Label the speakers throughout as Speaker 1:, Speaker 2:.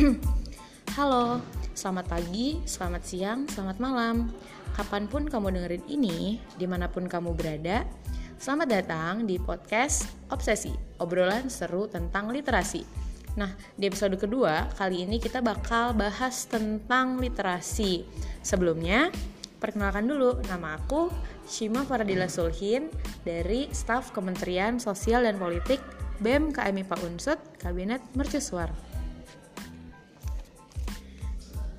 Speaker 1: Halo, selamat pagi, selamat siang, selamat malam. Kapan pun kamu dengerin ini, di mana pun kamu berada Selamat datang di podcast Obsesi, obrolan seru tentang literasi. Nah, di episode kedua, kali ini kita bakal bahas tentang literasi. Sebelumnya, perkenalkan dulu, nama aku Shima Faradila Sulhin dari staf Kementerian Sosial dan Politik BEM KMIPA Unsut Kabinet Mercusuar.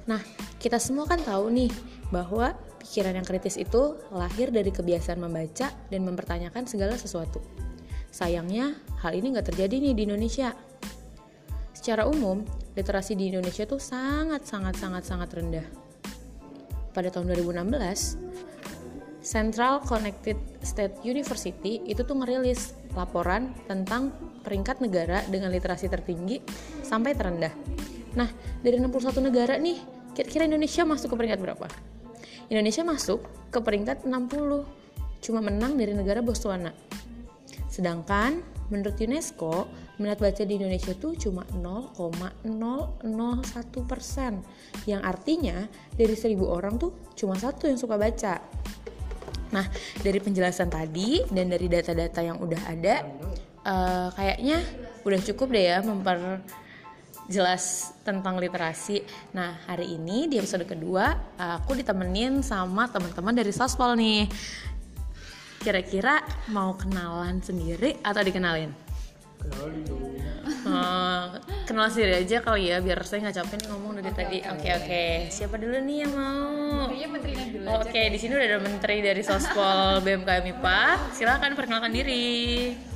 Speaker 1: Nah, kita semua kan tahu nih bahwa pikiran yang kritis itu lahir dari kebiasaan membaca dan mempertanyakan segala sesuatu. Sayangnya, hal ini nggak terjadi nih di Indonesia. Secara umum, literasi di Indonesia tuh sangat sangat sangat sangat rendah. Pada tahun 2016, Central Connected State University itu tuh ngerilis laporan tentang peringkat negara dengan literasi tertinggi sampai terendah. Nah, dari 61 negara nih, kira-kira Indonesia masuk ke peringkat berapa? Indonesia masuk ke peringkat 60, cuma menang dari negara Botswana. Sedangkan menurut UNESCO, minat baca di Indonesia tuh cuma 0,001 persen, yang artinya dari 1000 orang tuh cuma satu yang suka baca. Nah, dari penjelasan tadi dan dari data-data yang udah ada, uh, kayaknya udah cukup deh ya memperjelas tentang literasi. Nah, hari ini di episode kedua, aku ditemenin sama teman-teman dari Sospol nih. Kira-kira mau kenalan sendiri atau dikenalin?
Speaker 2: Kenalin dong.
Speaker 1: Uh, kenal sendiri aja kali ya biar saya nggak capek nih ngomong dari tadi. Oke oke. Siapa dulu nih yang mau?
Speaker 3: Kayaknya menterinya dulu
Speaker 1: Oke,
Speaker 3: aja.
Speaker 1: di sini udah ada menteri dari Sospol BMKM IPA. Silakan perkenalkan diri.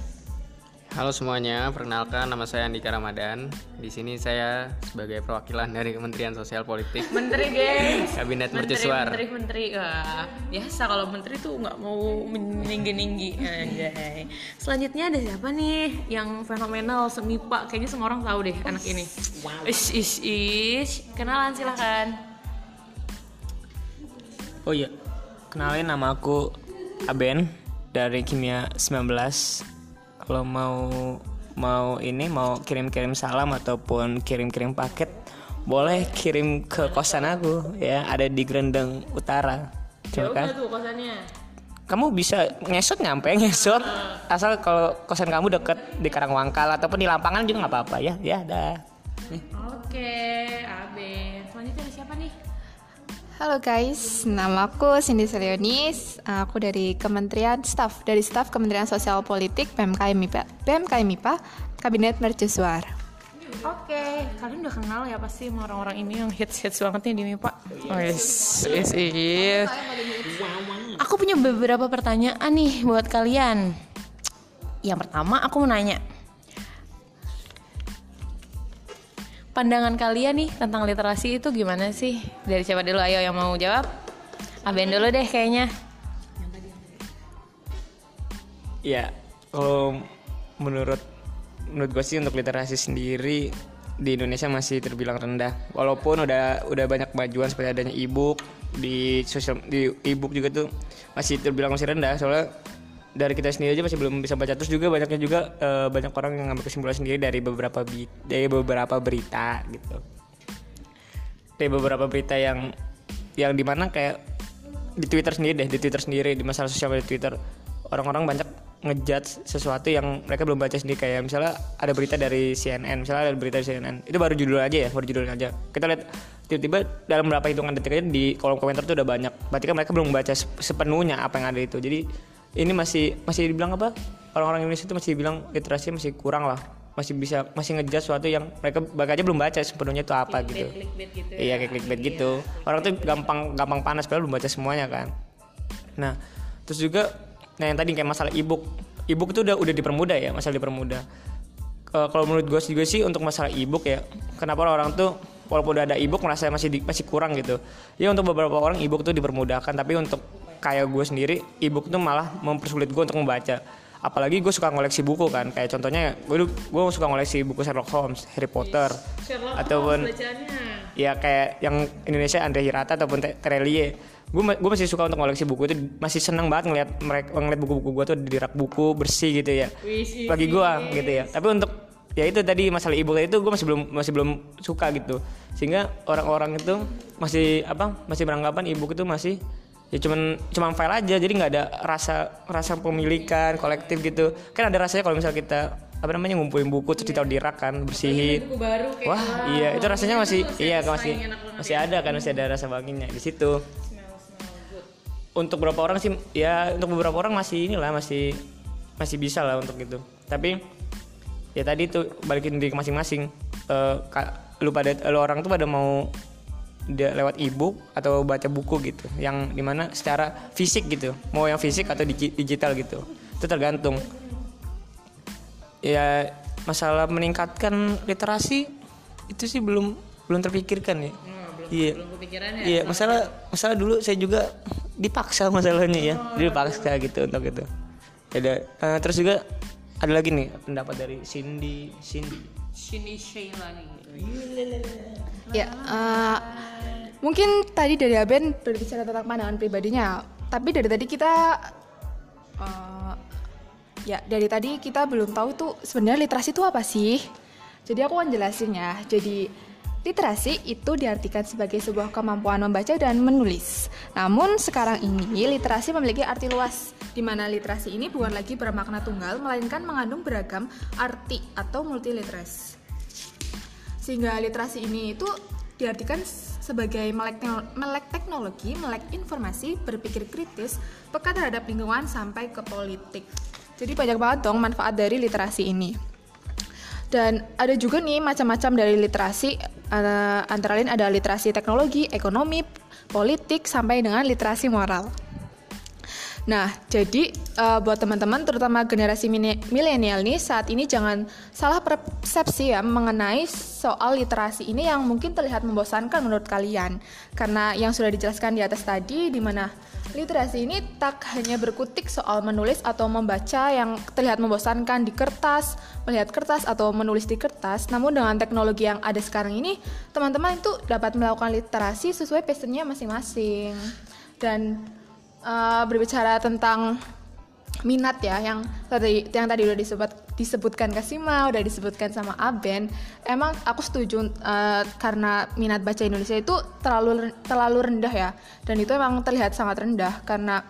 Speaker 2: Halo semuanya, perkenalkan nama saya Andika Ramadan. Di sini saya sebagai perwakilan dari Kementerian Sosial Politik
Speaker 1: Menteri, guys.
Speaker 2: Kabinet
Speaker 1: Menteri,
Speaker 2: Mercusuar.
Speaker 1: menteri, menteri. Wah, biasa kalau menteri tuh nggak mau meninggi-ninggi. Anjay. Selanjutnya ada siapa nih yang fenomenal semipa? Kayaknya semua orang tahu deh anak ini. Ish, ish, ish. Kenalan silakan.
Speaker 4: Oh iya, kenalin nama aku Aben dari Kimia 19. Kalau mau mau ini mau kirim-kirim salam ataupun kirim-kirim paket, boleh kirim ke kosan aku ya, ada di Grendeng Utara. Terima
Speaker 1: nggak
Speaker 4: kasih.
Speaker 1: tuh kosannya?
Speaker 4: Kamu bisa ngesot nyampe ngesot asal kalau kosan kamu deket di Karangwangkal ataupun di Lampangan juga nggak apa-apa ya. Ya, dah.
Speaker 1: Oke, Abe. Selanjutnya ada siapa nih?
Speaker 3: Halo guys, nama aku Cindy Selionis. Aku dari Kementerian Staf dari Staf Kementerian Sosial Politik PMK MIPA, PMK MIPA Kabinet Mercusuar.
Speaker 1: Oke, kalian udah kenal ya pasti sama orang-orang ini yang hits-hits banget nih di MIPA. Oh, yes, yes, yes. Aku punya beberapa pertanyaan nih buat kalian. Yang pertama, aku mau nanya. Pandangan kalian nih tentang literasi itu gimana sih? Dari siapa dulu? Ayo yang mau jawab. Aben dulu deh kayaknya.
Speaker 4: Ya, kalau menurut menurut gue sih untuk literasi sendiri di Indonesia masih terbilang rendah. Walaupun udah udah banyak kemajuan seperti adanya e-book di sosial di e-book juga tuh masih terbilang masih rendah soalnya dari kita sendiri aja masih belum bisa baca. Terus juga banyaknya juga eh, banyak orang yang ngambil kesimpulan sendiri dari beberapa bi- dari beberapa berita gitu. Dari beberapa berita yang yang di mana kayak di Twitter sendiri deh di Twitter sendiri di masalah sosial media Twitter orang-orang banyak ngejudge sesuatu yang mereka belum baca sendiri. Kayak misalnya ada berita dari CNN misalnya ada berita dari CNN itu baru judul aja ya baru judul aja. Kita lihat tiba-tiba dalam beberapa hitungan detik aja di kolom komentar tuh udah banyak. Berarti kan mereka belum baca se- sepenuhnya apa yang ada itu. Jadi ini masih masih dibilang apa orang-orang Indonesia itu masih dibilang literasi masih kurang lah masih bisa masih ngejudge sesuatu yang mereka aja belum baca sepenuhnya itu apa gitu
Speaker 1: gitu ya.
Speaker 4: Iya kayak clickbait gitu. Orang tuh gampang gampang panas padahal belum baca semuanya kan. Nah, terus juga nah yang tadi kayak masalah ebook. Ebook itu udah udah dipermudah ya, masalah dipermudah. Kalau menurut gue juga sih untuk masalah ebook ya, kenapa orang tuh walaupun udah ada ebook merasa masih di- masih kurang gitu. Ya untuk beberapa orang ebook tuh dipermudahkan, tapi untuk kayak gue sendiri ebook tuh malah mempersulit gue untuk membaca. Apalagi gue suka ngoleksi buku kan, kayak contohnya gue gue suka ngoleksi buku Sherlock Holmes, Harry Potter,
Speaker 1: Sherlock
Speaker 4: ataupun
Speaker 1: Holmes
Speaker 4: ya kayak yang Indonesia Andre Hirata ataupun Te- Terelie gue gue masih suka untuk koleksi buku itu masih seneng banget ngeliat mereka ngeliat buku-buku gue tuh di rak buku bersih gitu ya. Bagi gue gitu ya. Tapi untuk ya itu tadi masalah ibu itu gue masih belum masih belum suka gitu. Sehingga orang-orang itu masih apa masih beranggapan ibu itu masih ya cuman cuman file aja jadi nggak ada rasa rasa pemilikan kolektif gitu. Kan ada rasanya kalau misalnya kita apa namanya ngumpulin buku terus ditaruh di rak kan bersihin.
Speaker 1: Buku baru kayak
Speaker 4: wah iya itu rasanya masih
Speaker 1: Itu
Speaker 4: iya masih masih ada kan masih ada rasa wanginya di situ. Untuk beberapa orang sih ya untuk beberapa orang masih inilah masih masih bisa lah untuk itu tapi ya tadi tuh balikin diri ke masing-masing. Ka- lu pada lu orang tuh pada mau lewat ebook atau baca buku gitu yang di mana secara fisik gitu mau yang fisik atau digi- digital gitu itu tergantung. Ya masalah meningkatkan literasi itu sih belum belum terpikirkan ya. Iya.
Speaker 1: belum kepikiran ya?
Speaker 4: Iya masalah masalah dulu saya juga dipaksa masalahnya ya. Dipaksa gitu untuk itu. Ada eh, terus juga ada lagi nih pendapat dari Cindy Cindy.
Speaker 1: Shini Sheila nih.
Speaker 3: Ya, eh, mungkin tadi dari Aben berbicara tentang pandangan pribadinya, tapi dari tadi kita, eh, ya dari tadi kita belum tahu tuh sebenarnya literasi itu apa sih. Jadi aku akan jelasin ya. Jadi literasi itu diartikan sebagai sebuah kemampuan membaca dan menulis. Namun sekarang ini literasi memiliki arti luas, di mana literasi ini bukan lagi bermakna tunggal, melainkan mengandung beragam arti atau multiliteres sehingga literasi ini itu diartikan sebagai melek, melek teknologi, melek informasi, berpikir kritis, peka terhadap lingkungan sampai ke politik. Jadi banyak banget dong manfaat dari literasi ini. Dan ada juga nih macam-macam dari literasi, eh, antara lain ada literasi teknologi, ekonomi, politik, sampai dengan literasi moral. Nah, jadi eh, buat teman-teman terutama generasi milenial nih saat ini jangan salah persepsi ya mengenai soal literasi ini yang mungkin terlihat membosankan menurut kalian. Karena yang sudah dijelaskan di atas tadi di mana literasi ini tak hanya berkutik soal menulis atau membaca yang terlihat membosankan di kertas, melihat kertas atau menulis di kertas, namun dengan teknologi yang ada sekarang ini, teman-teman itu dapat melakukan literasi sesuai passionnya masing-masing. Dan uh, berbicara tentang minat ya yang tadi yang tadi udah disebut disebutkan Kasima udah disebutkan sama Aben. Emang aku setuju uh, karena minat baca Indonesia itu terlalu terlalu rendah ya. Dan itu emang terlihat sangat rendah karena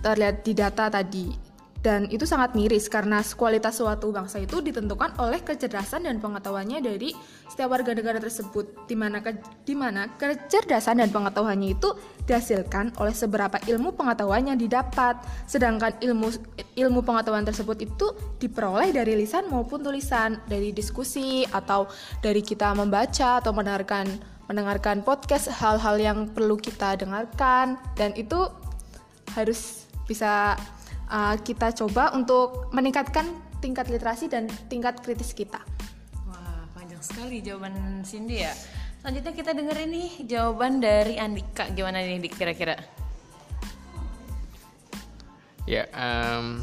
Speaker 3: terlihat di data tadi dan itu sangat miris karena kualitas suatu bangsa itu ditentukan oleh kecerdasan dan pengetahuannya dari setiap warga negara tersebut di mana ke, di mana kecerdasan dan pengetahuannya itu dihasilkan oleh seberapa ilmu pengetahuan yang didapat. Sedangkan ilmu ilmu pengetahuan tersebut itu diperoleh dari lisan maupun tulisan dari diskusi atau dari kita membaca atau mendengarkan mendengarkan podcast hal-hal yang perlu kita dengarkan. Dan itu harus bisa uh, kita coba untuk meningkatkan tingkat literasi dan tingkat kritis kita.
Speaker 1: Wah, panjang sekali jawaban Cindy ya. Selanjutnya kita dengerin nih jawaban dari Andika. Gimana nih Dik kira-kira?
Speaker 2: Ya, em,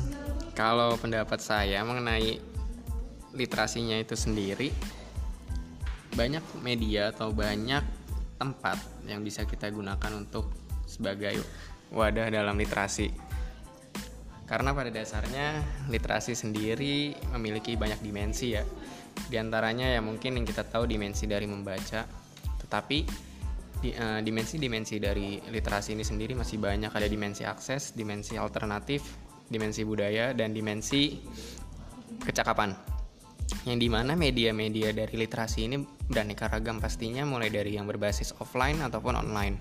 Speaker 2: kalau pendapat saya mengenai literasinya itu sendiri, banyak media atau banyak tempat yang bisa kita gunakan untuk sebagai wadah dalam literasi. Karena pada dasarnya literasi sendiri memiliki banyak dimensi ya. Di antaranya ya mungkin yang kita tahu dimensi dari membaca, tetapi eh, dimensi-dimensi dari literasi ini sendiri masih banyak ada dimensi akses, dimensi alternatif, dimensi budaya dan dimensi kecakapan. Yang di mana media-media dari literasi ini beraneka ragam pastinya mulai dari yang berbasis offline ataupun online.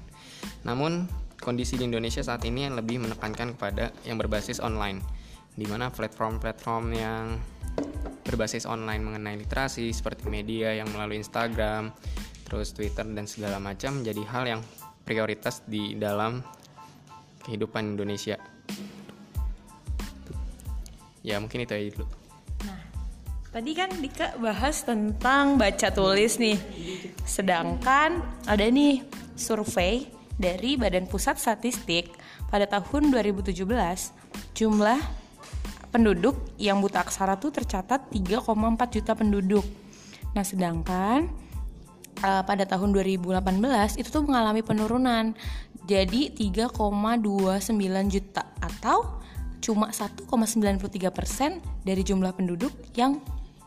Speaker 2: Namun kondisi di Indonesia saat ini yang lebih menekankan kepada yang berbasis online, di mana platform-platform yang berbasis online mengenai literasi seperti media yang melalui Instagram, terus Twitter dan segala macam menjadi hal yang prioritas di dalam kehidupan Indonesia. Ya mungkin itu aja dulu.
Speaker 1: Tadi kan Dika bahas tentang baca tulis nih. Sedangkan ada nih survei dari Badan Pusat Statistik pada tahun 2017 jumlah penduduk yang buta aksara tuh tercatat 3,4 juta penduduk. Nah, sedangkan uh, pada tahun 2018 itu tuh mengalami penurunan jadi 3,29 juta atau cuma 1,93% dari jumlah penduduk yang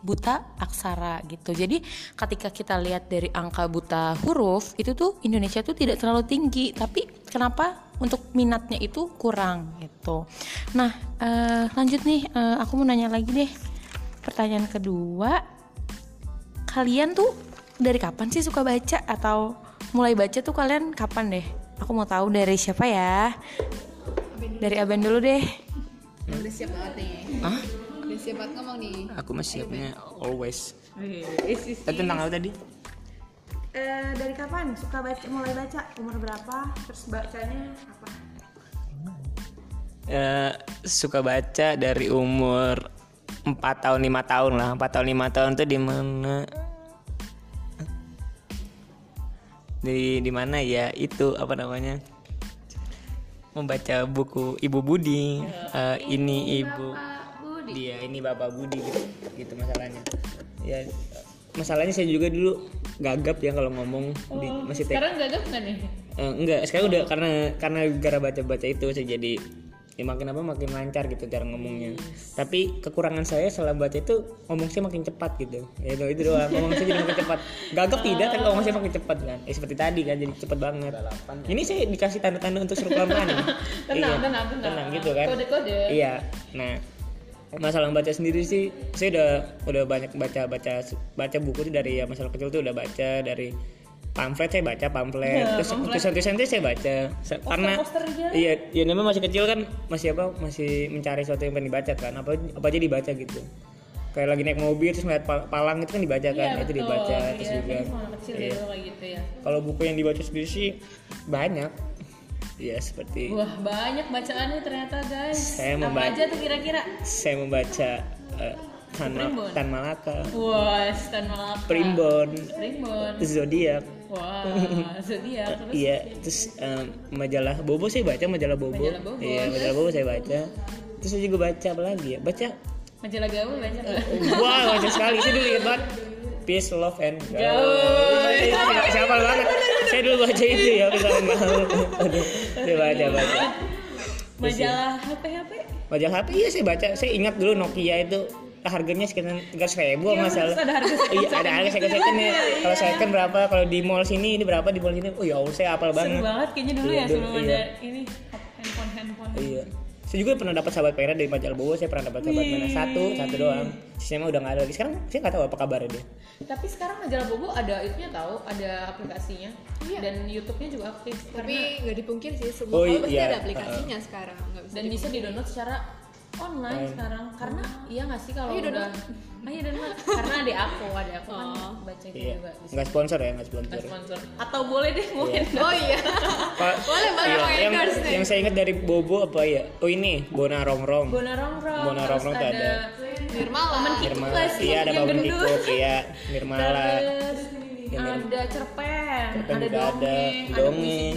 Speaker 1: buta aksara gitu. Jadi ketika kita lihat dari angka buta huruf itu tuh Indonesia tuh tidak terlalu tinggi, tapi kenapa untuk minatnya itu kurang gitu. Nah eh, lanjut nih, eh, aku mau nanya lagi deh. Pertanyaan kedua, kalian tuh dari kapan sih suka baca atau mulai baca tuh kalian kapan deh? Aku mau tahu dari siapa ya? Dari Aben dulu deh.
Speaker 3: Udah siap banget nih.
Speaker 4: Hah?
Speaker 3: Udah siap banget ngomong nih.
Speaker 4: Aku mah siapnya always. Tadi tentang apa tadi?
Speaker 1: Eh, dari kapan? Suka baca mulai baca. Umur berapa? Terus bacanya apa?
Speaker 4: Eh, suka baca dari umur 4 tahun 5 tahun lah. 4 tahun 5 tahun tuh di mana? Di di mana ya? Itu apa namanya? Membaca buku Ibu Budi. Eh, ini Ibu dia ini Bapak Budi gitu gitu masalahnya. Ya masalahnya saya juga dulu gagap ya kalau ngomong di masih TK
Speaker 1: sekarang gagap nggak nih?
Speaker 4: Eh, enggak sekarang udah karena karena gara baca baca itu saya jadi ya makin apa makin lancar gitu cara ngomongnya. Tapi kekurangan saya setelah baca itu ngomong saya makin cepat gitu. Ya itu itu doang ngomong saya jadi makin cepat. Gagap tidak tapi ngomong saya makin cepat kan. Eh, seperti tadi kan jadi cepat banget. Ini saya dikasih tanda-tanda untuk suruh pelan pelan
Speaker 1: Tenang, tenang, tenang.
Speaker 4: tenang gitu kan.
Speaker 1: Kode-kode.
Speaker 4: iya nah masalah baca sendiri sih saya udah udah banyak baca baca baca buku tuh dari ya masalah kecil tuh udah baca dari pamflet saya baca pamflet terus tulisan-tulisan saya baca. Sa- karena iya ya namanya masih kecil kan masih apa masih mencari sesuatu yang pengen dibaca kan apa apa aja dibaca gitu. Kayak lagi naik mobil terus ngeliat pal- palang itu kan dibaca kan itu dibaca terus juga. iya.
Speaker 1: kayak gitu ya.
Speaker 4: Kalau buku yang dibaca sendiri sih banyak ya seperti
Speaker 1: wah banyak bacaannya ternyata guys
Speaker 4: Saya
Speaker 1: apa
Speaker 4: membaca-
Speaker 1: aja tuh kira-kira
Speaker 4: saya membaca eh, Tan,
Speaker 1: Primbon.
Speaker 4: Tan Malaka
Speaker 1: wah Stan Malaka
Speaker 4: Primbon
Speaker 1: Primbon
Speaker 4: Zodiak
Speaker 1: wah zodiak terus
Speaker 4: Iya, terus em, majalah Bobo saya baca majalah Bobo.
Speaker 1: Majalah Bobo,
Speaker 4: Iya, majalah Bobo saya baca. Terus saya juga baca apa lagi ya? Baca
Speaker 1: majalah gaul baca nggak
Speaker 4: wah baca sekali. Saya dulu ingat banget Peace, Love, and
Speaker 1: Gaul.
Speaker 4: Siapa, siapa banget? Saya dulu baca itu ya, and Gaul. Aduh, saya baca baca.
Speaker 1: majalah HP HP
Speaker 4: Majalah HP iya saya baca. Saya ingat dulu Nokia itu harganya sekitar tiga ribu
Speaker 1: Iya,
Speaker 4: masalah.
Speaker 1: ada harga second
Speaker 4: Iya ada harga second second ya. Kalau second berapa? Kalau di mall sini ini berapa di mall sini? Oh ya Allah saya hafal
Speaker 1: seru
Speaker 4: banget.
Speaker 1: banget kayaknya dulu
Speaker 4: Iya,
Speaker 1: ya sebelum
Speaker 4: iya.
Speaker 1: ada ini handphone handphone
Speaker 4: Iya. Saya juga pernah dapat sahabat merah dari majalah Bowo. Saya pernah dapat sahabat merah satu, satu doang. Sistemnya udah nggak ada lagi. Sekarang saya nggak tahu apa kabarnya dia.
Speaker 1: Tapi sekarang majalah Bobo ada itunya tahu, ada aplikasinya
Speaker 3: Iya.
Speaker 1: dan YouTube-nya juga aktif.
Speaker 3: Tapi nggak dipungkir sih semua
Speaker 4: Oh,
Speaker 3: kalau pasti
Speaker 4: iya.
Speaker 3: ada aplikasinya sekarang. Nggak bisa
Speaker 1: dan bisa di-download secara online sekarang karena iya nggak sih kalau
Speaker 3: Ayo
Speaker 1: udah ayo download karena ada aku ada aku kan baca itu
Speaker 4: Iya.
Speaker 1: juga bisa
Speaker 4: Nggak sponsor ya, nggak sponsor.
Speaker 1: sponsor atau boleh deh mau endorse.
Speaker 3: Oh iya.
Speaker 4: Pak,
Speaker 3: Boleh banget
Speaker 4: iya, yang,
Speaker 3: nih.
Speaker 4: yang saya ingat dari Bobo apa ya? Oh ini Bona Rongrong.
Speaker 1: Bona Rongrong
Speaker 4: Bona Rongrong tuh ada.
Speaker 3: Nirmala.
Speaker 4: Nirmala. Iya ada
Speaker 1: gendut.
Speaker 4: Kikuk, iya Nirmala.
Speaker 1: ada cerpen
Speaker 4: Cerpen
Speaker 1: ada
Speaker 4: juga ada,
Speaker 1: dongeng ada
Speaker 4: dongeng.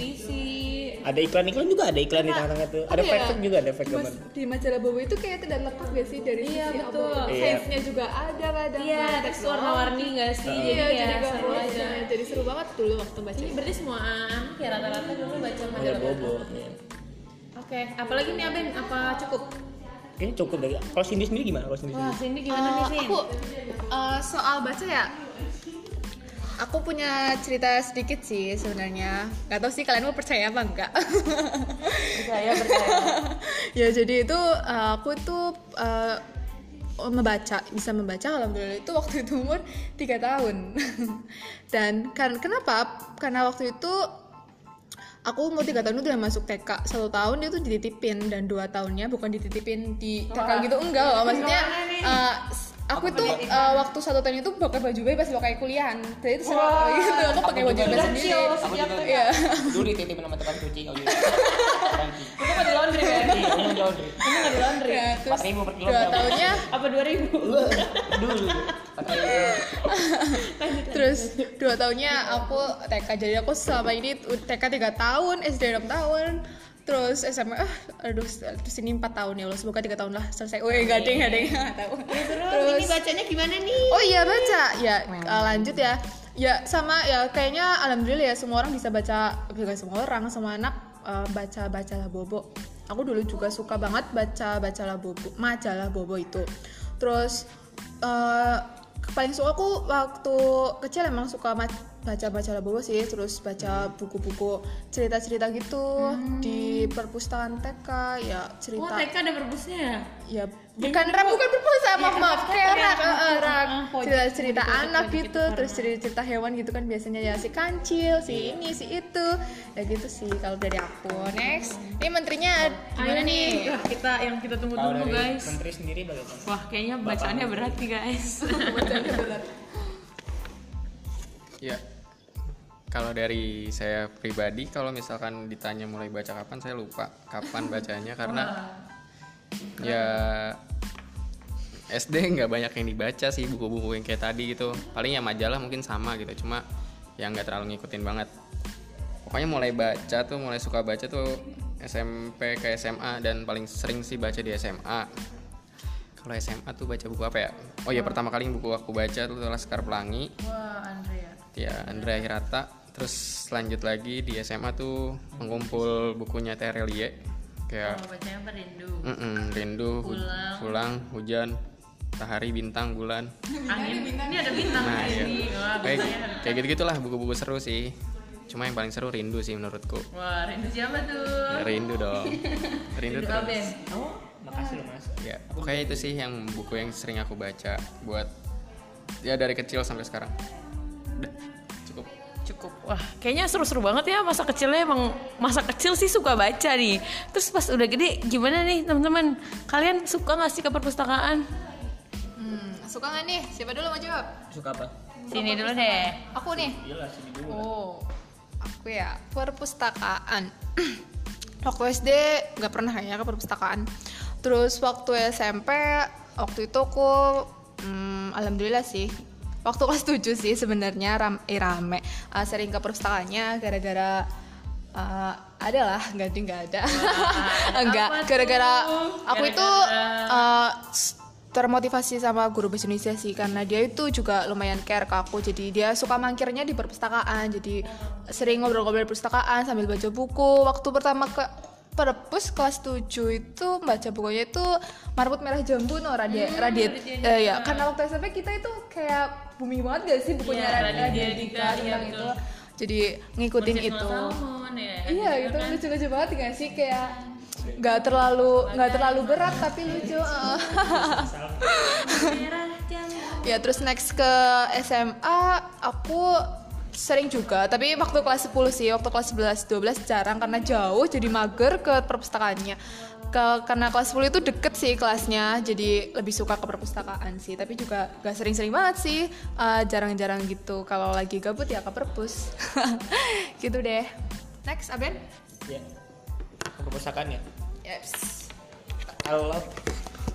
Speaker 4: Ada iklan-iklan juga ada iklan di tengah-tengah tuh. Ada
Speaker 3: ya?
Speaker 4: fact juga ada gambar.
Speaker 3: Mas, di majalah Bobo itu kayak tidak lengkap gak sih dari
Speaker 1: Iya,
Speaker 3: sisi
Speaker 1: betul.
Speaker 3: apa
Speaker 4: Iya.
Speaker 3: size-nya juga ada kadang
Speaker 1: iya
Speaker 3: teknologi.
Speaker 1: warna-warni nggak sih
Speaker 3: Iya,
Speaker 1: jadi
Speaker 3: jadi
Speaker 1: ya
Speaker 3: gak
Speaker 1: seru aja
Speaker 3: Jadi seru banget dulu waktu baca.
Speaker 1: Ini berarti semua anak ya rata-rata dulu baca
Speaker 4: Majalah Bobo.
Speaker 1: Bobo.
Speaker 4: Iya.
Speaker 1: Oke, apalagi nih Aben? Apa cukup?
Speaker 4: Kayaknya cukup dari. Kalau Cindy sendiri gimana? Kalau Cindy
Speaker 1: Wah? Cindy gimana nih,
Speaker 3: Eh,
Speaker 1: Sin?
Speaker 3: aku eh, soal baca ya aku punya cerita sedikit sih sebenarnya. Nggak tahu sih kalian mau percaya apa enggak
Speaker 1: Percaya, percaya.
Speaker 3: ya jadi itu eh, aku tuh eh, membaca bisa membaca alhamdulillah itu waktu itu umur tiga tahun. Dan kan kenapa? Karena waktu itu aku umur tiga tahun itu udah masuk TK satu tahun dia tuh dititipin dan dua tahunnya bukan dititipin di TK gitu enggak. Loh maksudnya eh, aku tuh eh, waktu satu tahun itu pakai baju bayi pas pakai kuliahan jadi itu seru gitu aku pakai baju bayi sendiri
Speaker 4: Aku juga
Speaker 3: Iya.
Speaker 4: dulu dititipin sama tukang cuci oh iya.
Speaker 1: Itu di laundry kan?
Speaker 4: Iya, ini laundry.
Speaker 1: Itu nggak di laundry.
Speaker 3: Ya, terus
Speaker 4: 4.000 per
Speaker 3: dua
Speaker 4: kilogram.
Speaker 3: tahunnya
Speaker 1: Apa 2000?
Speaker 4: Dulu.
Speaker 3: terus dua tahunnya aku TK jadi aku selama ini TK tiga tahun SD 6 tahun terus SMA ah aduh terus ini empat tahun ya Allah semoga tiga tahun lah selesai. Oh enggak ding ada yang nggak tahu.
Speaker 1: Terus ini bacanya gimana nih?
Speaker 3: oh iya baca. Ya uh, lanjut ya. Ya sama ya kayaknya alhamdulillah ya semua orang bisa baca bukan semua orang semua anak uh, baca bacalah bobo. Aku dulu juga suka banget baca bacalah bobo majalah bobo itu. Terus uh, paling suka aku waktu kecil emang suka baca-baca bobo sih terus baca buku-buku cerita-cerita gitu di perpustakaan TK ya
Speaker 1: Oh,
Speaker 3: cerita
Speaker 1: TK ada perpusnya ya?
Speaker 3: ya bukan rak bukan perpustakaan maaf maaf kayak rak eh, eh, rak
Speaker 1: pojok
Speaker 3: cerita cerita anak gitu
Speaker 1: gitu,
Speaker 3: terus cerita cerita hewan gitu kan biasanya ya. Si kancil si ini si itu. Ya gitu sih kalau dari aku. Next. Ini menterinya gimana nih
Speaker 1: Wah, kita yang kita
Speaker 4: Kalau
Speaker 1: tunggu-tunggu
Speaker 4: dari
Speaker 1: guys.
Speaker 4: menteri sendiri bagaimana?
Speaker 1: Wah, kayaknya bacaannya berat nih guys.
Speaker 2: Ya, kalau dari saya pribadi, kalau misalkan ditanya mulai baca kapan, saya lupa kapan bacanya karena ya SD nggak banyak yang dibaca sih buku-buku yang kayak tadi gitu. Paling ya majalah mungkin sama gitu, cuma yang nggak terlalu ngikutin banget. Pokoknya mulai baca tuh, mulai suka baca tuh SMP ke SMA dan paling sering sih baca di SMA. Kalau SMA tuh baca buku apa ya? Oh ya pertama kali buku aku baca tuh Laskar Pelangi
Speaker 1: Wah, Andrea.
Speaker 2: ya Andrea Hirata terus lanjut lagi di SMA tuh mengumpul bukunya Terelie kayak
Speaker 1: Oh, bacanya apa rindu?
Speaker 2: mm-mm, rindu hu-
Speaker 1: Pulang.
Speaker 2: pulang hujan matahari bintang bulan
Speaker 1: Angin. Ini ada bintang
Speaker 2: nah ya
Speaker 1: sini. Wah,
Speaker 2: kayak kayak gitu gitulah buku-buku seru sih cuma yang paling seru rindu sih menurutku
Speaker 1: Wah, rindu siapa tuh?
Speaker 2: ya, rindu dong rindu
Speaker 1: Rindu
Speaker 2: terus
Speaker 1: Oh,
Speaker 4: Makasih loh mas.
Speaker 2: ya pokoknya itu sih yang buku yang sering aku baca buat ya dari kecil sampai sekarang Udah, cukup
Speaker 1: cukup. Wah, kayaknya seru-seru banget ya masa kecilnya emang masa kecil sih suka baca nih. Terus pas udah gede gimana nih teman-teman? Kalian suka nggak sih ke perpustakaan?
Speaker 3: Suka nggak nih siapa dulu mau jawab
Speaker 4: Suka apa?
Speaker 1: Sini dulu deh.
Speaker 3: aku nih
Speaker 4: Iyalah sini dulu.
Speaker 3: Oh, aku ya perpustakaan. waktu SD nggak pernah ya ke perpustakaan. Terus waktu SMP, waktu itu aku, hmm, alhamdulillah sih. Waktu kelas 7 sih sebenarnya ram, eh, rame. Uh, sering ke perpustakaannya gara-gara uh, ada lah, nggak ada nggak. Enggak, gara-gara aku itu uh, termotivasi sama guru bahasa Indonesia sih karena dia itu juga lumayan care ke aku. Jadi dia suka mangkirnya di perpustakaan. Jadi sering ngobrol-ngobrol di perpustakaan sambil baca buku. Waktu pertama ke perpus kelas 7 itu baca bukunya itu Marput Merah Jambu no Radit Radit eh, ya karena waktu SMP kita itu kayak booming banget gak sih bukunya
Speaker 1: Iya,
Speaker 3: Radit
Speaker 1: Raditya
Speaker 3: Dika
Speaker 1: iya,
Speaker 3: tentang
Speaker 1: betul.
Speaker 3: itu. Jadi ngikutin
Speaker 1: Project
Speaker 3: itu.
Speaker 1: Salmon ya.
Speaker 3: iya gitu lucu-lucu banget gak sih? Kayak nggak terlalu nggak terlalu berat tapi lucu eh. Ya terus next ke SMA aku sering juga tapi waktu kelas 10 sih waktu kelas 11 12 jarang karena jauh jadi mager ke perpustakaannya ke karena kelas 10 itu deket sih kelasnya jadi lebih suka ke perpustakaan sih tapi juga gak sering-sering banget sih eh, jarang-jarang gitu kalau lagi gabut ya ke perpus gitu deh next Aben
Speaker 4: Ya. Ke perpustakaan ya.
Speaker 3: Yes
Speaker 4: I love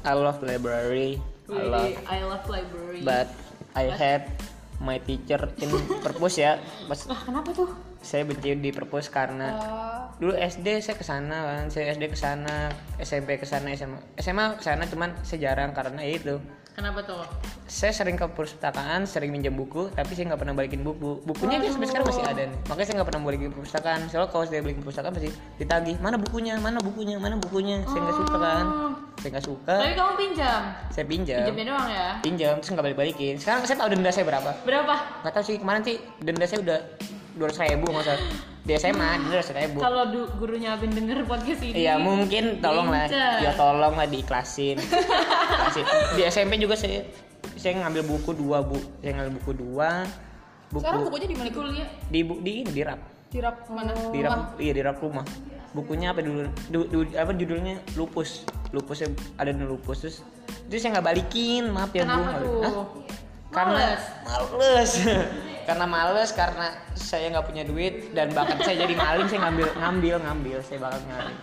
Speaker 4: I love library. I love
Speaker 1: Really, I love library.
Speaker 4: but I had my teacher in perpus ya. Pas
Speaker 1: Wah, kenapa tuh?
Speaker 4: saya benci di perpus karena dulu SD saya ke sana kan, saya SD ke sana, SMP ke sana, SMA SMA ke sana cuman saya jarang karena itu.
Speaker 1: Kenapa tuh?
Speaker 4: Saya sering ke perpustakaan, sering minjem buku, tapi saya nggak pernah balikin buku. Bukunya dia sampai sekarang masih ada nih. Makanya saya nggak pernah balikin perpustakaan. Soalnya kalau saya balikin perpustakaan pasti ditagih, mana bukunya, mana bukunya, mana bukunya. Saya nggak suka kan. Saya nggak suka.
Speaker 1: Tapi kamu pinjam.
Speaker 4: Saya pinjam.
Speaker 1: Pinjamnya doang ya.
Speaker 4: Pinjam terus nggak balik balikin. Sekarang saya tahu denda saya berapa.
Speaker 1: Berapa?
Speaker 4: Nggak tahu sih kemarin sih denda saya udah dua ratus ribu nggak salah. Di SMA dua ratus ribu.
Speaker 1: Kalau du- gurunya Abin denger podcast ini.
Speaker 4: Iya mungkin tolong lah, ya tolong lah diiklasin. Di SMP juga saya saya ngambil buku dua bu, saya ngambil buku dua, buku
Speaker 3: sekarang bukunya di mana
Speaker 1: Di kuliah.
Speaker 4: di bu di ini di rak,
Speaker 3: di rak mana
Speaker 4: di rak, iya di rak rumah. Bukunya apa dulu? Du- du- apa judulnya? Lupus. Lupusnya ada di lupus terus itu saya nggak balikin, maaf ya bu.
Speaker 1: Kenapa
Speaker 4: nggak-
Speaker 1: tuh?
Speaker 4: Hah? Karena
Speaker 1: Males?
Speaker 4: karena males karena saya nggak punya duit dan bahkan saya jadi maling saya ngambil ngambil ngambil saya bakal ngambil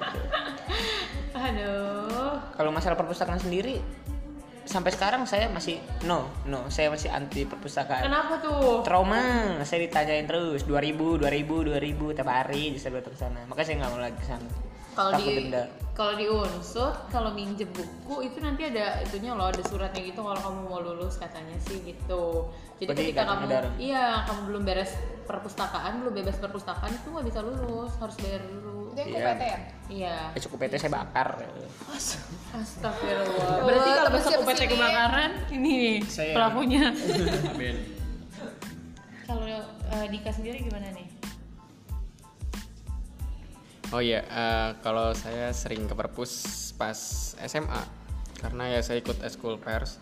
Speaker 1: Aduh.
Speaker 4: kalau masalah perpustakaan sendiri sampai sekarang saya masih no no saya masih anti perpustakaan
Speaker 1: Kenapa tuh?
Speaker 4: trauma saya ditanyain terus 2000 2000 2000 tiap hari saya datang ke sana makanya saya nggak mau lagi ke sana
Speaker 1: Kalau di
Speaker 4: denda
Speaker 1: kalau di Unsur kalau minjem buku itu nanti ada itunya loh ada suratnya gitu kalau kamu mau lulus katanya sih gitu. Jadi
Speaker 4: Berarti
Speaker 1: ketika kamu
Speaker 4: negara.
Speaker 1: iya kamu belum beres perpustakaan belum bebas perpustakaan itu nggak bisa lulus harus bayar dulu.
Speaker 3: itu yang
Speaker 4: Iya.
Speaker 3: KPT ya
Speaker 1: Iya.
Speaker 4: eh, cukup PT saya bakar
Speaker 1: Astagfirullah.
Speaker 3: Oh,
Speaker 1: Berarti kalau besok
Speaker 3: sini?
Speaker 1: kebakaran ini
Speaker 4: Saya.
Speaker 1: pelakunya kalau eh, Dika sendiri gimana nih
Speaker 2: Oh iya, eh, kalau saya sering ke perpus pas SMA karena ya saya ikut eskul pers.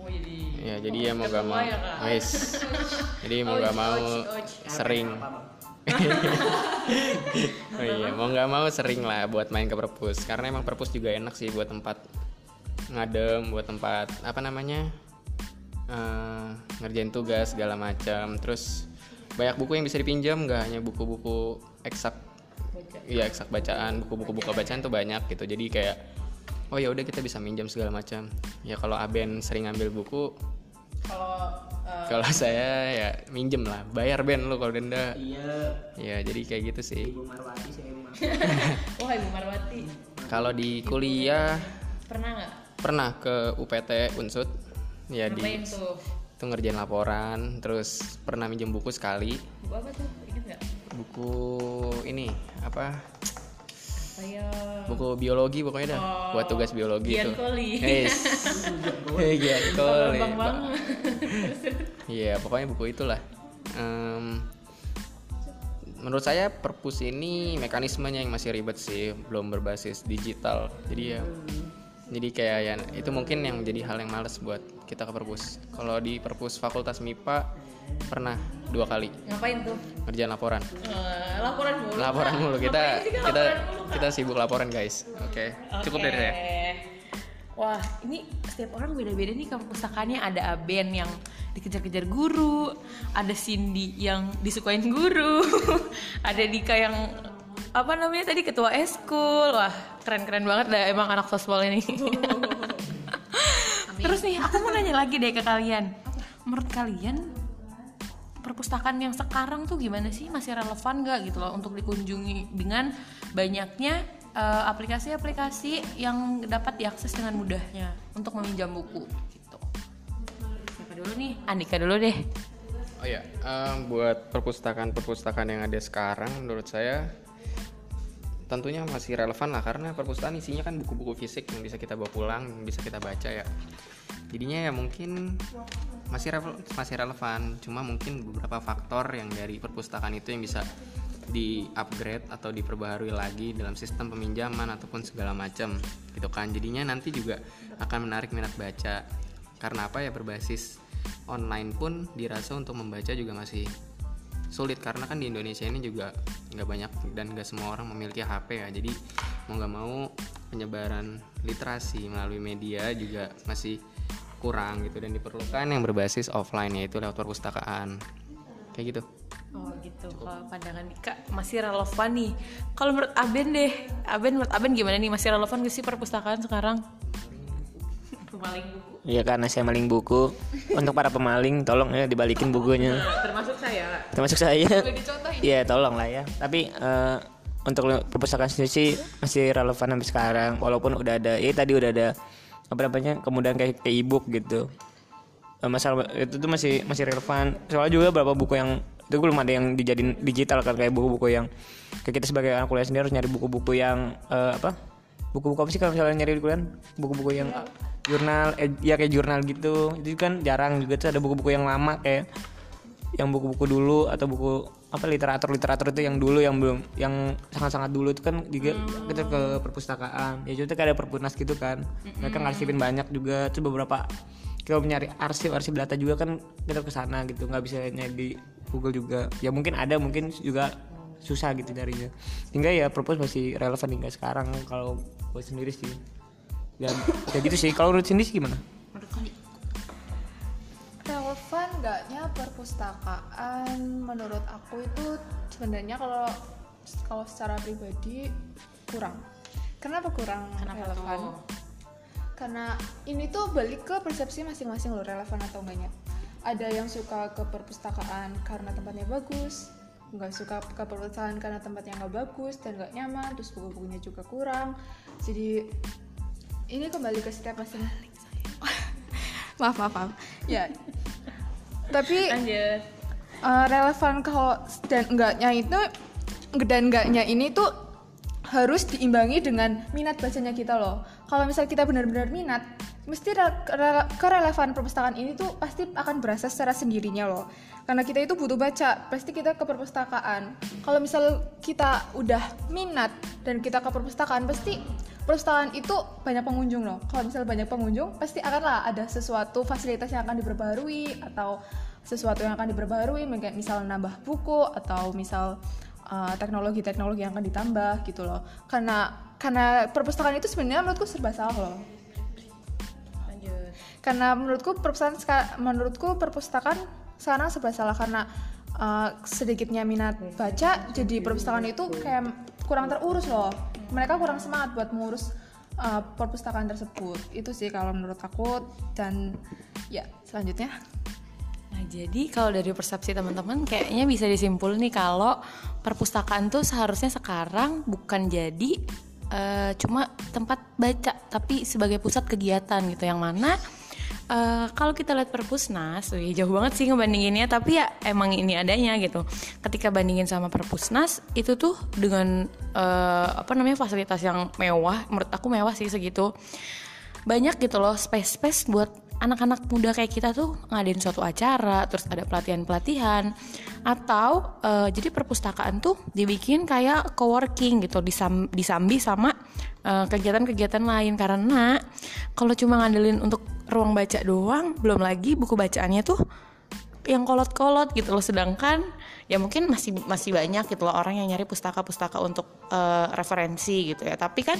Speaker 1: oh jadi
Speaker 2: Ya jadi ya mau gak mau,
Speaker 1: ya?
Speaker 2: Wes. jadi mau gak mau sering. oh iya, mau nggak mau sering lah buat main ke perpus karena emang perpus juga enak sih buat tempat ngadem, buat tempat apa namanya eh, ngerjain tugas segala macam. Terus banyak buku yang bisa dipinjam, nggak hanya buku-buku eksak Iya eksak bacaan, buku-buku buka bacaan tuh banyak gitu. Jadi kayak oh ya udah kita bisa minjam segala macam. Ya kalau Aben sering ngambil buku,
Speaker 1: kalau eh,
Speaker 2: kalau saya ya minjem lah, bayar Ben lu kalau denda.
Speaker 4: Iya,
Speaker 2: Ya jadi kayak gitu sih.
Speaker 4: Ibu Marwati saya emang.
Speaker 1: wah ibu Marwati
Speaker 2: Kalau di kuliah
Speaker 1: pernah nggak
Speaker 2: pernah ke UPT Unsut ya
Speaker 1: ngapain
Speaker 2: di
Speaker 1: tuh
Speaker 2: itu ngerjain laporan, terus pernah minjem buku sekali.
Speaker 1: buku apa tuh
Speaker 2: Buku ini apa?
Speaker 1: kayak
Speaker 2: Buku biologi pokoknya dah. Buat tugas biologi
Speaker 1: Gian
Speaker 2: tuh.
Speaker 1: Koli.
Speaker 2: Yes. Gian Koli. Iya, pokoknya buku itulah. Em, menurut saya perpus ini mekanismenya yang masih ribet sih, belum berbasis digital. Jadi ya, jadi kayak ya itu mungkin yang menjadi hal yang males buat kita ke perpus. Kalau di perpus Fakultas MIPA pernah dua kali
Speaker 1: ngapain tuh
Speaker 2: ngerjain laporan.
Speaker 1: Eh, laporan mulu
Speaker 2: Laporan mulu kita kita
Speaker 1: laporan mulu,
Speaker 2: kita sibuk laporan guys. Oke, cukup dari saya.
Speaker 1: Wah, ini setiap orang beda-beda nih ke perpustakaannya. Ada Aben yang dikejar-kejar guru, ada Cindy yang disukain guru, ada Dika yang apa namanya tadi ketua eskul. Wah, keren-keren banget dah emang anak sospol ini. Terus nih, aku mau nanya lagi deh ke kalian. Menurut kalian perpustakaan yang sekarang tuh gimana sih masih relevan nggak gitu loh untuk dikunjungi dengan banyaknya eh, aplikasi-aplikasi yang dapat diakses dengan mudahnya untuk meminjam buku gitu. Siapa dulu nih? Andika dulu deh.
Speaker 2: Oh ya, em, buat perpustakaan-perpustakaan yang ada sekarang, menurut saya tentunya masih relevan lah karena perpustakaan isinya kan buku-buku fisik yang bisa kita bawa pulang, yang bisa kita baca ya. Jadinya ya mungkin masih rele- masih relevan, cuma mungkin beberapa faktor yang dari perpustakaan itu yang bisa di upgrade atau diperbaharui lagi dalam sistem peminjaman ataupun segala macam gitu kan. Jadinya nanti juga akan menarik minat baca. Karena apa ya? Berbasis online pun dirasa untuk membaca juga masih sulit. Karena kan di Indonesia ini juga nggak banyak dan nggak semua orang memiliki HP ya. Jadi mau nggak mau penyebaran literasi melalui media juga masih kurang gitu dan diperlukan yang berbasis offline yaitu lewat perpustakaan kayak gitu
Speaker 1: Oh gitu. Kalau pandangan Dika masih relevan nih. Kalau menurut Aben deh, Aben menurut Aben gimana nih? Masih relevan gak sih perpustakaan sekarang? Pemaling buku.
Speaker 4: Iya karena saya maling buku. Untuk para pemaling tolong ya dibalikin bukunya.
Speaker 1: Termasuk saya.
Speaker 4: Termasuk saya. Iya tolong lah ya. Tapi eh, untuk perpustakaan sendiri sih masih relevan sampai sekarang. Walaupun udah ada, ya tadi udah ada apa namanya kemudian kayak kayak ebook gitu. Eh, masalah itu tuh masih masih relevan. Soalnya juga beberapa buku yang itu belum ada yang dijadiin digital kan kayak buku-buku yang kayak kita sebagai anak kuliah sendiri harus nyari buku-buku yang eh, apa? Buku-buku apa sih kalau misalnya nyari di kuliah? Buku-buku yang jurnal, eh, ya kayak jurnal gitu. Itu kan jarang juga tuh ada buku-buku yang lama kayak yang buku-buku dulu atau buku apa literatur literatur itu yang dulu yang belum yang sangat-sangat dulu itu kan juga kita ke perpustakaan. Ya juga kayak ada perpunas gitu kan. Mereka ngarsipin banyak juga. Terus beberapa kita mencari arsip arsip data juga kan kita ke sana gitu. Nggak bisa nyari di Google juga. Ya mungkin ada mungkin juga susah gitu nyarinya. Hingga ya perpus masih relevan hingga sekarang. Kalau gue sendiri sih. Dan ya gitu sih. Kalau menurut sendiri sih gimana
Speaker 3: perpustakaan menurut aku itu sebenarnya kalau kalau secara pribadi kurang. Kenapa kurang
Speaker 1: Kenapa
Speaker 3: relevan?
Speaker 1: Tuh?
Speaker 3: karena ini tuh balik ke persepsi masing-masing loh relevan atau enggaknya. Ada yang suka ke perpustakaan karena tempatnya bagus nggak suka ke perpustakaan karena tempatnya nggak bagus dan nggak nyaman terus buku-bukunya juga kurang. Jadi ini kembali ke setiap masing maaf maaf maaf. Ya tapi
Speaker 1: Lanjut.
Speaker 3: uh, relevan kalau dan enggaknya itu dan enggaknya ini tuh harus diimbangi dengan minat bacanya kita loh. Kalau misal kita benar-benar minat mesti re- re- kerelevan perpustakaan ini tuh pasti akan berasa secara sendirinya loh. Karena kita itu butuh baca pasti kita ke perpustakaan. Kalau misal kita udah minat dan kita ke perpustakaan pasti perpustakaan itu banyak pengunjung loh. Kalau misal banyak pengunjung pasti akanlah ada sesuatu fasilitas yang akan diperbarui atau sesuatu yang akan diperbarui misal nambah buku atau misal uh, teknologi-teknologi yang akan ditambah gitu loh. Karena karena perpustakaan itu sebenarnya menurutku serba salah loh.
Speaker 1: Lanjut.
Speaker 3: karena menurutku perpustakaan menurutku perpustakaan sekarang serba salah karena uh, sedikitnya minat baca jadi perpustakaan itu kayak kurang terurus loh mereka kurang semangat buat mengurus uh, perpustakaan tersebut. Itu sih kalau menurut aku. Dan ya selanjutnya.
Speaker 1: Nah, jadi kalau dari persepsi teman-teman kayaknya bisa disimpul nih kalau perpustakaan tuh seharusnya sekarang bukan jadi eh, cuma tempat baca, tapi sebagai pusat kegiatan gitu. Yang mana eh, kalau kita lihat perpusnas, wih, jauh banget sih ngebandinginnya, tapi ya emang ini adanya gitu. Ketika bandingin sama perpusnas itu tuh dengan eh, apa namanya fasilitas yang mewah, menurut aku mewah sih segitu banyak gitu loh space-space buat anak-anak muda kayak kita tuh ngadain suatu acara, terus ada pelatihan-pelatihan atau eh, jadi perpustakaan tuh dibikin kayak coworking gitu disam, disambi sama kegiatan-kegiatan lain karena kalau cuma ngandelin untuk ruang baca doang, belum lagi buku bacaannya tuh yang kolot-kolot gitu loh. Sedangkan ya mungkin masih masih banyak gitu loh orang yang nyari pustaka-pustaka untuk eh, referensi gitu ya. Tapi kan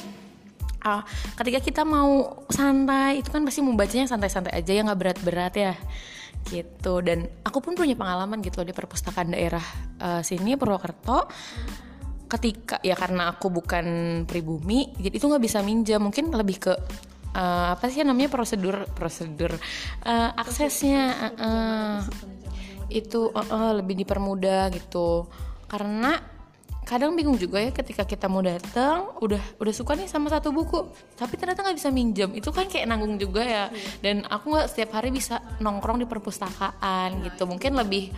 Speaker 1: ah, ketika kita mau santai itu kan pasti membacanya santai-santai aja ya nggak berat-berat ya. Gitu. Dan aku pun punya pengalaman gitu loh di perpustakaan daerah eh, sini Purwokerto. Ketika ya karena aku bukan pribumi jadi itu nggak bisa minjam mungkin lebih ke eh, apa sih namanya prosedur prosedur eh, aksesnya eh, eh, itu eh, eh, lebih dipermudah gitu. Karena kadang bingung juga ya ketika kita mau datang udah udah suka nih sama satu buku tapi ternyata nggak bisa minjem. Itu kan kayak nanggung juga ya. Dan aku nggak setiap hari bisa nongkrong di perpustakaan gitu. Mungkin lebih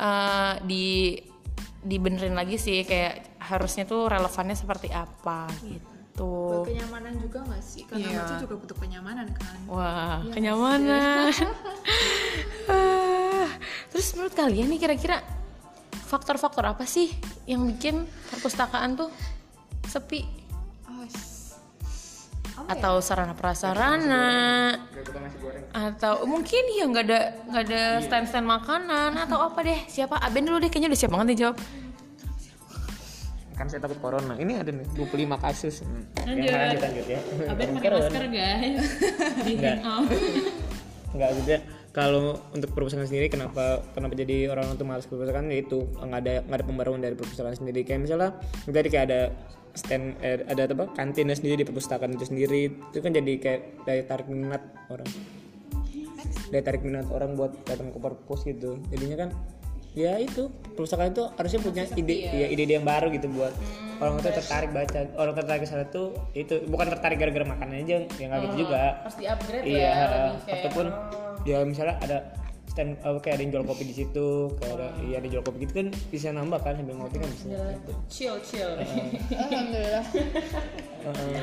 Speaker 1: eh, di dibenerin lagi sih kayak harusnya tuh relevannya seperti apa gitu
Speaker 3: kenyamanan juga nggak sih? Karena
Speaker 1: Iya.
Speaker 3: baca juga butuh kenyamanan kan?
Speaker 1: Wah kenyamanan. Ah, terus menurut kalian nih kira-kira faktor-faktor apa sih yang bikin perpustakaan tuh sepi? Atau sarana prasarana atau mungkin ya nggak ada nggak ada stand stand makanan atau apa deh. Siapa? Aben dulu deh kayaknya udah siap banget nih jawab
Speaker 4: kan saya takut corona. Ini ada nih 25 kasus.
Speaker 1: Lanjut.
Speaker 4: Ya, lanjut lanjut ya.
Speaker 1: Aben pakai masker guys. Di hangout
Speaker 4: nggak juga kalau untuk perpustakaan sendiri kenapa kenapa jadi orang untuk malas ke perpustakaan ya itu nggak ada nggak ada pembaruan dari perpustakaan sendiri. Kayak misalnya tadi kayak ada stand eh, ada apa kantinnya sendiri di perpustakaan itu sendiri. Itu kan jadi kayak daya tarik minat orang. Daya tarik minat orang buat datang ke perpus gitu. Jadinya kan ya itu. Perpustakaan itu harusnya punya ide ya ide-ide yang baru gitu buat orang itu tertarik baca orang tertarik ke sana tuh itu bukan tertarik gara-gara makan aja ya nggak gitu juga.
Speaker 1: harus di upgrade
Speaker 4: iya
Speaker 1: ya lebih kayak
Speaker 4: ataupun ya misalnya ada stand apa kayak ada yang jual kopi di situ kayak ada iya ada yang jual kopi gitu kan bisa nambah kan sambil ngopi kan bisa. Gitu.
Speaker 1: chill chill.
Speaker 3: Alhamdulillah.
Speaker 4: Heeh.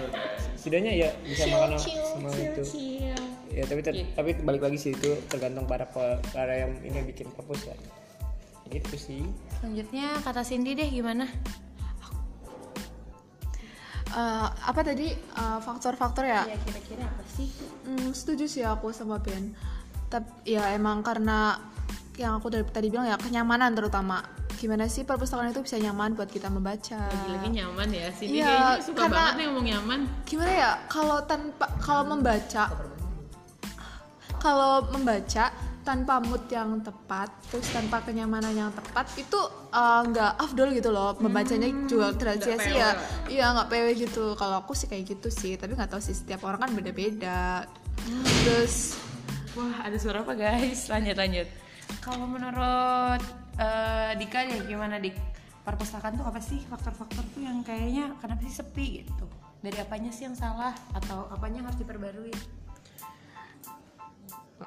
Speaker 4: setidaknya ya bisa makan sama itu.
Speaker 1: chill.
Speaker 4: Ya tapi ter- tapi balik lagi sih itu tergantung para para yang ini yang bikin perpus ya gitu sih.
Speaker 1: Selanjutnya kata Cindy deh gimana?
Speaker 3: Eh, apa tadi? Eh, faktor-faktor ya?
Speaker 1: Ya kira-kira apa sih?
Speaker 3: Hmm, setuju sih aku sama Ben. Tapi ya emang karena yang aku dari tadi bilang ya kenyamanan terutama. Gimana sih perpustakaan itu bisa nyaman buat kita membaca?
Speaker 1: lagi-lagi nyaman ya Cindy.
Speaker 3: Iya,
Speaker 1: kayaknya suka
Speaker 3: karena-
Speaker 1: banget nih ngomong nyaman.
Speaker 3: Gimana ya kalau tanpa kalau membaca kalau membaca tanpa mood yang tepat terus tanpa kenyamanan yang tepat itu eh, nggak afdol gitu loh membacanya juga tidak sia-sia iya nggak PW gitu kalau aku sih kayak gitu sih tapi nggak tahu sih setiap orang kan beda-beda terus
Speaker 1: Wah, ada suara apa guys? Lanjut lanjut. Kalau menurut eh, Dika deh gimana Dik? Perpustakaan tuh apa sih faktor-faktor tuh yang kayaknya kenapa sih sepi gitu? Dari apanya sih yang salah atau apanya yang harus diperbarui?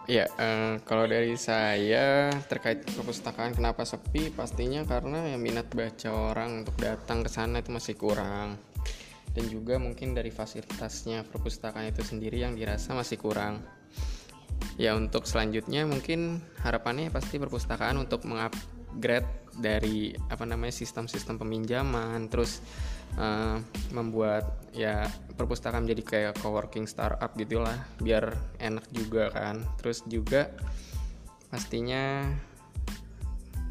Speaker 2: Ya, eh, kalau dari saya terkait perpustakaan kenapa sepi, pastinya karena ya minat baca orang untuk datang ke sana itu masih kurang. dan juga mungkin dari fasilitasnya perpustakaan itu sendiri yang dirasa masih kurang. Ya untuk selanjutnya mungkin harapannya pasti perpustakaan untuk mengupgrade dari apa namanya sistem-sistem peminjaman. Terus uh, membuat ya perpustakaan menjadi kayak coworking startup gitulah biar enak juga kan. Terus juga pastinya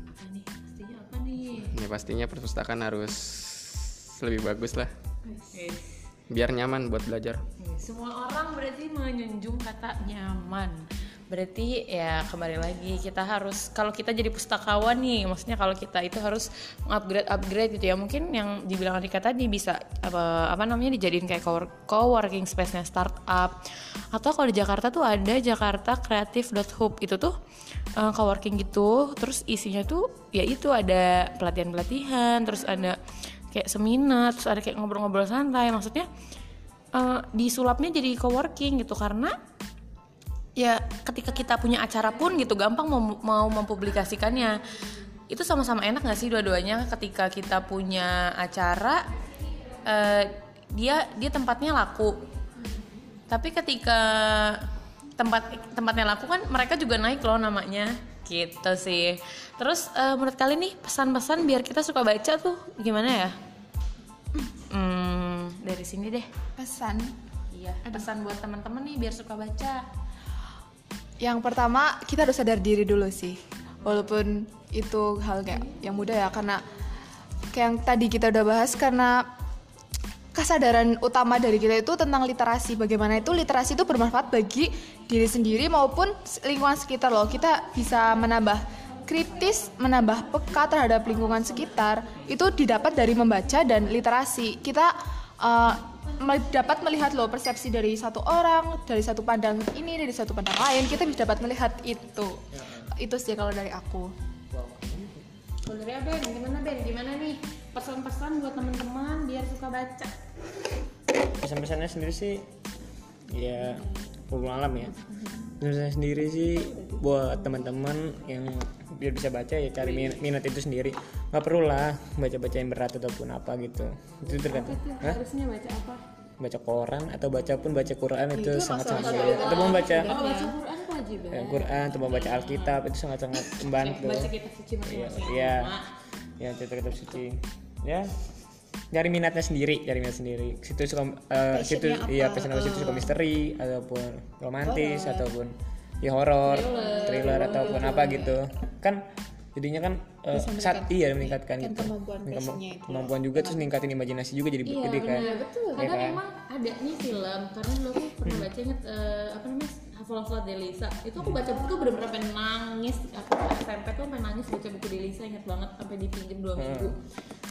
Speaker 1: apa nih pastinya apa nih?
Speaker 2: Ya pastinya perpustakaan harus lebih bagus lah. Biar nyaman buat belajar.
Speaker 1: Semua orang berarti menjunjung kata nyaman berarti ya kembali lagi kita harus kalau kita jadi pustakawan nih maksudnya kalau kita itu harus upgrade upgrade gitu ya mungkin yang dibilang Andika tadi bisa apa apa namanya dijadiin kayak co-working space-nya startup. Atau kalau di Jakarta tuh ada Jakarta Creative Hub itu tuh uh, co-working gitu terus isinya tuh ya itu ada pelatihan-pelatihan terus ada kayak seminar terus ada kayak ngobrol-ngobrol santai maksudnya uh, disulapnya jadi co-working gitu karena ya ketika kita punya acara pun gitu gampang mau, mau mempublikasikannya. Itu sama-sama enak gak sih dua-duanya? Ketika kita punya acara uh, dia dia tempatnya laku. Tapi ketika tempat tempatnya laku kan mereka juga naik loh namanya. Gitu sih. Terus uh, menurut kalian nih pesan-pesan biar kita suka baca tuh gimana ya? Hmm, dari sini deh.
Speaker 3: Pesan?
Speaker 1: Iya pesan buat teman-teman nih biar suka baca
Speaker 3: yang pertama kita harus sadar diri dulu sih. Walaupun itu hal kayak yang mudah ya karena kayak yang tadi kita udah bahas karena kesadaran utama dari kita itu tentang literasi. Bagaimana itu literasi itu bermanfaat bagi diri sendiri maupun lingkungan sekitar loh. Kita bisa menambah kritis menambah peka terhadap lingkungan sekitar itu didapat dari membaca dan literasi. Kita uh, dapat melihat loh persepsi dari satu orang dari satu pandang ini dari satu pandang lain kita bisa dapat melihat itu. Itu sih kalau dari aku.
Speaker 1: Kalau dari Ben gimana Ben? Gimana nih pesan-pesan buat teman-teman biar suka baca?
Speaker 4: Pesan-pesannya sendiri sih ya hukum alam ya. Pesan sendiri sih buat teman-teman yang biar bisa baca ya cari minat, itu sendiri. Nggak perlu lah baca-baca yang berat ataupun apa gitu. Itu tergantung.
Speaker 1: Harusnya baca apa?
Speaker 4: Baca koran atau baca pun baca Quran itu, itu sangat sangat atau membaca
Speaker 1: oh, baca Quran wajib ya.
Speaker 4: Quran atau membaca Alkitab itu sangat sangat membantu.
Speaker 1: Baca kitab suci masing-masing.
Speaker 4: Iya ya baca kitab suci. Ya nyari minatnya sendiri nyari minat sendiri. Situ suka uh, situ iya passion apa? Situ suka misteri ataupun romantis oh, ataupun ya horor thriller. ataupun apa gitu kan jadinya kan uh, saat iya meningkatkan gitu
Speaker 3: kemampuan,
Speaker 4: kemampuan juga terus ningkatin imajinasi juga jadi
Speaker 1: iya,
Speaker 4: gede kan
Speaker 1: iya betul karena kan? memang ada nih film karena dulu aku pernah hmm. baca inget uh, apa namanya Hafal Delisa itu aku baca buku bener-bener sampai nangis aku SMP tuh sampai nangis baca buku Delisa inget banget sampai dipinjam dua hmm. minggu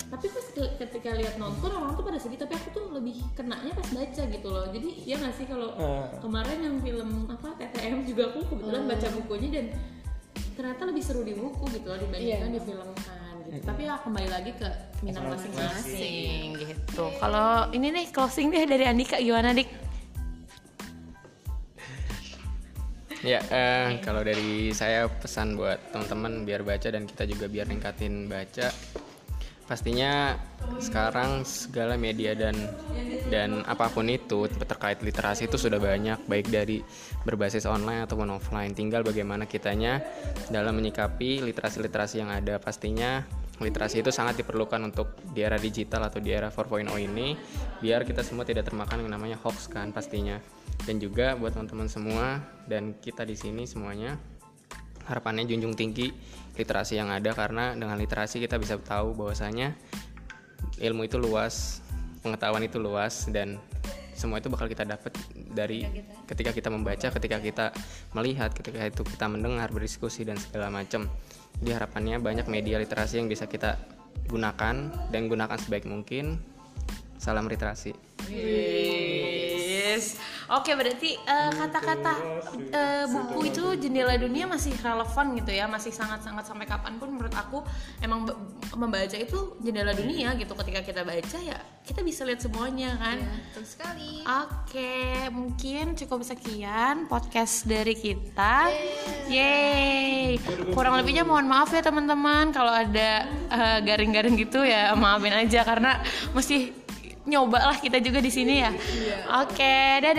Speaker 1: tapi pas ketika lihat nonton orang tuh pada sedih tapi aku tuh lebih kenanya pas baca gitu loh jadi ya nggak sih kalau hmm. kemarin yang film apa TTM juga aku kebetulan hmm. baca bukunya dan ternyata lebih seru di buku gitu loh dibandingkan yeah. di film kan gitu. Tapi ya kembali lagi ke minat masing-masing gitu. Kalau ini nih closing deh dari Andika gimana dik?
Speaker 2: Ya, eh, kalau dari saya pesan buat teman-teman biar baca dan kita juga biar ningkatin baca. Pastinya sekarang segala media dan dan apa pun itu terkait literasi itu sudah banyak baik dari berbasis online ataupun offline. Tinggal bagaimana kitanya dalam menyikapi literasi-literasi yang ada. Pastinya literasi itu sangat diperlukan untuk di era digital atau di era 4.0 ini biar kita semua tidak termakan yang namanya hoax kan pastinya dan juga buat teman-teman semua dan kita di sini semuanya harapannya junjung tinggi literasi yang ada karena dengan literasi kita bisa tahu bahwasanya ilmu itu luas pengetahuan itu luas dan semua itu bakal kita dapat dari ketika kita. membaca ketika kita melihat ketika itu kita mendengar berdiskusi dan segala macam. Jadi harapannya banyak media literasi yang bisa kita gunakan dan gunakan sebaik mungkin. Salam literasi
Speaker 1: Yes. Oke, berarti eh, kata-kata uh, uh, buku itu jendela dunia masih relevan gitu ya, masih sangat-sangat sampai kapan pun menurut aku emang membaca itu jendela dunia gitu. Ketika kita baca ya kita bisa lihat semuanya kan.
Speaker 3: Ya, betul sekali.
Speaker 1: Oke, mungkin cukup sekian podcast dari kita. Yeay. Kurang lebihnya mohon maaf ya teman-teman kalau ada garing-garing uh, gitu ya maafin aja karena mesti nyoba lah kita juga di sini ya. Oke, dadah.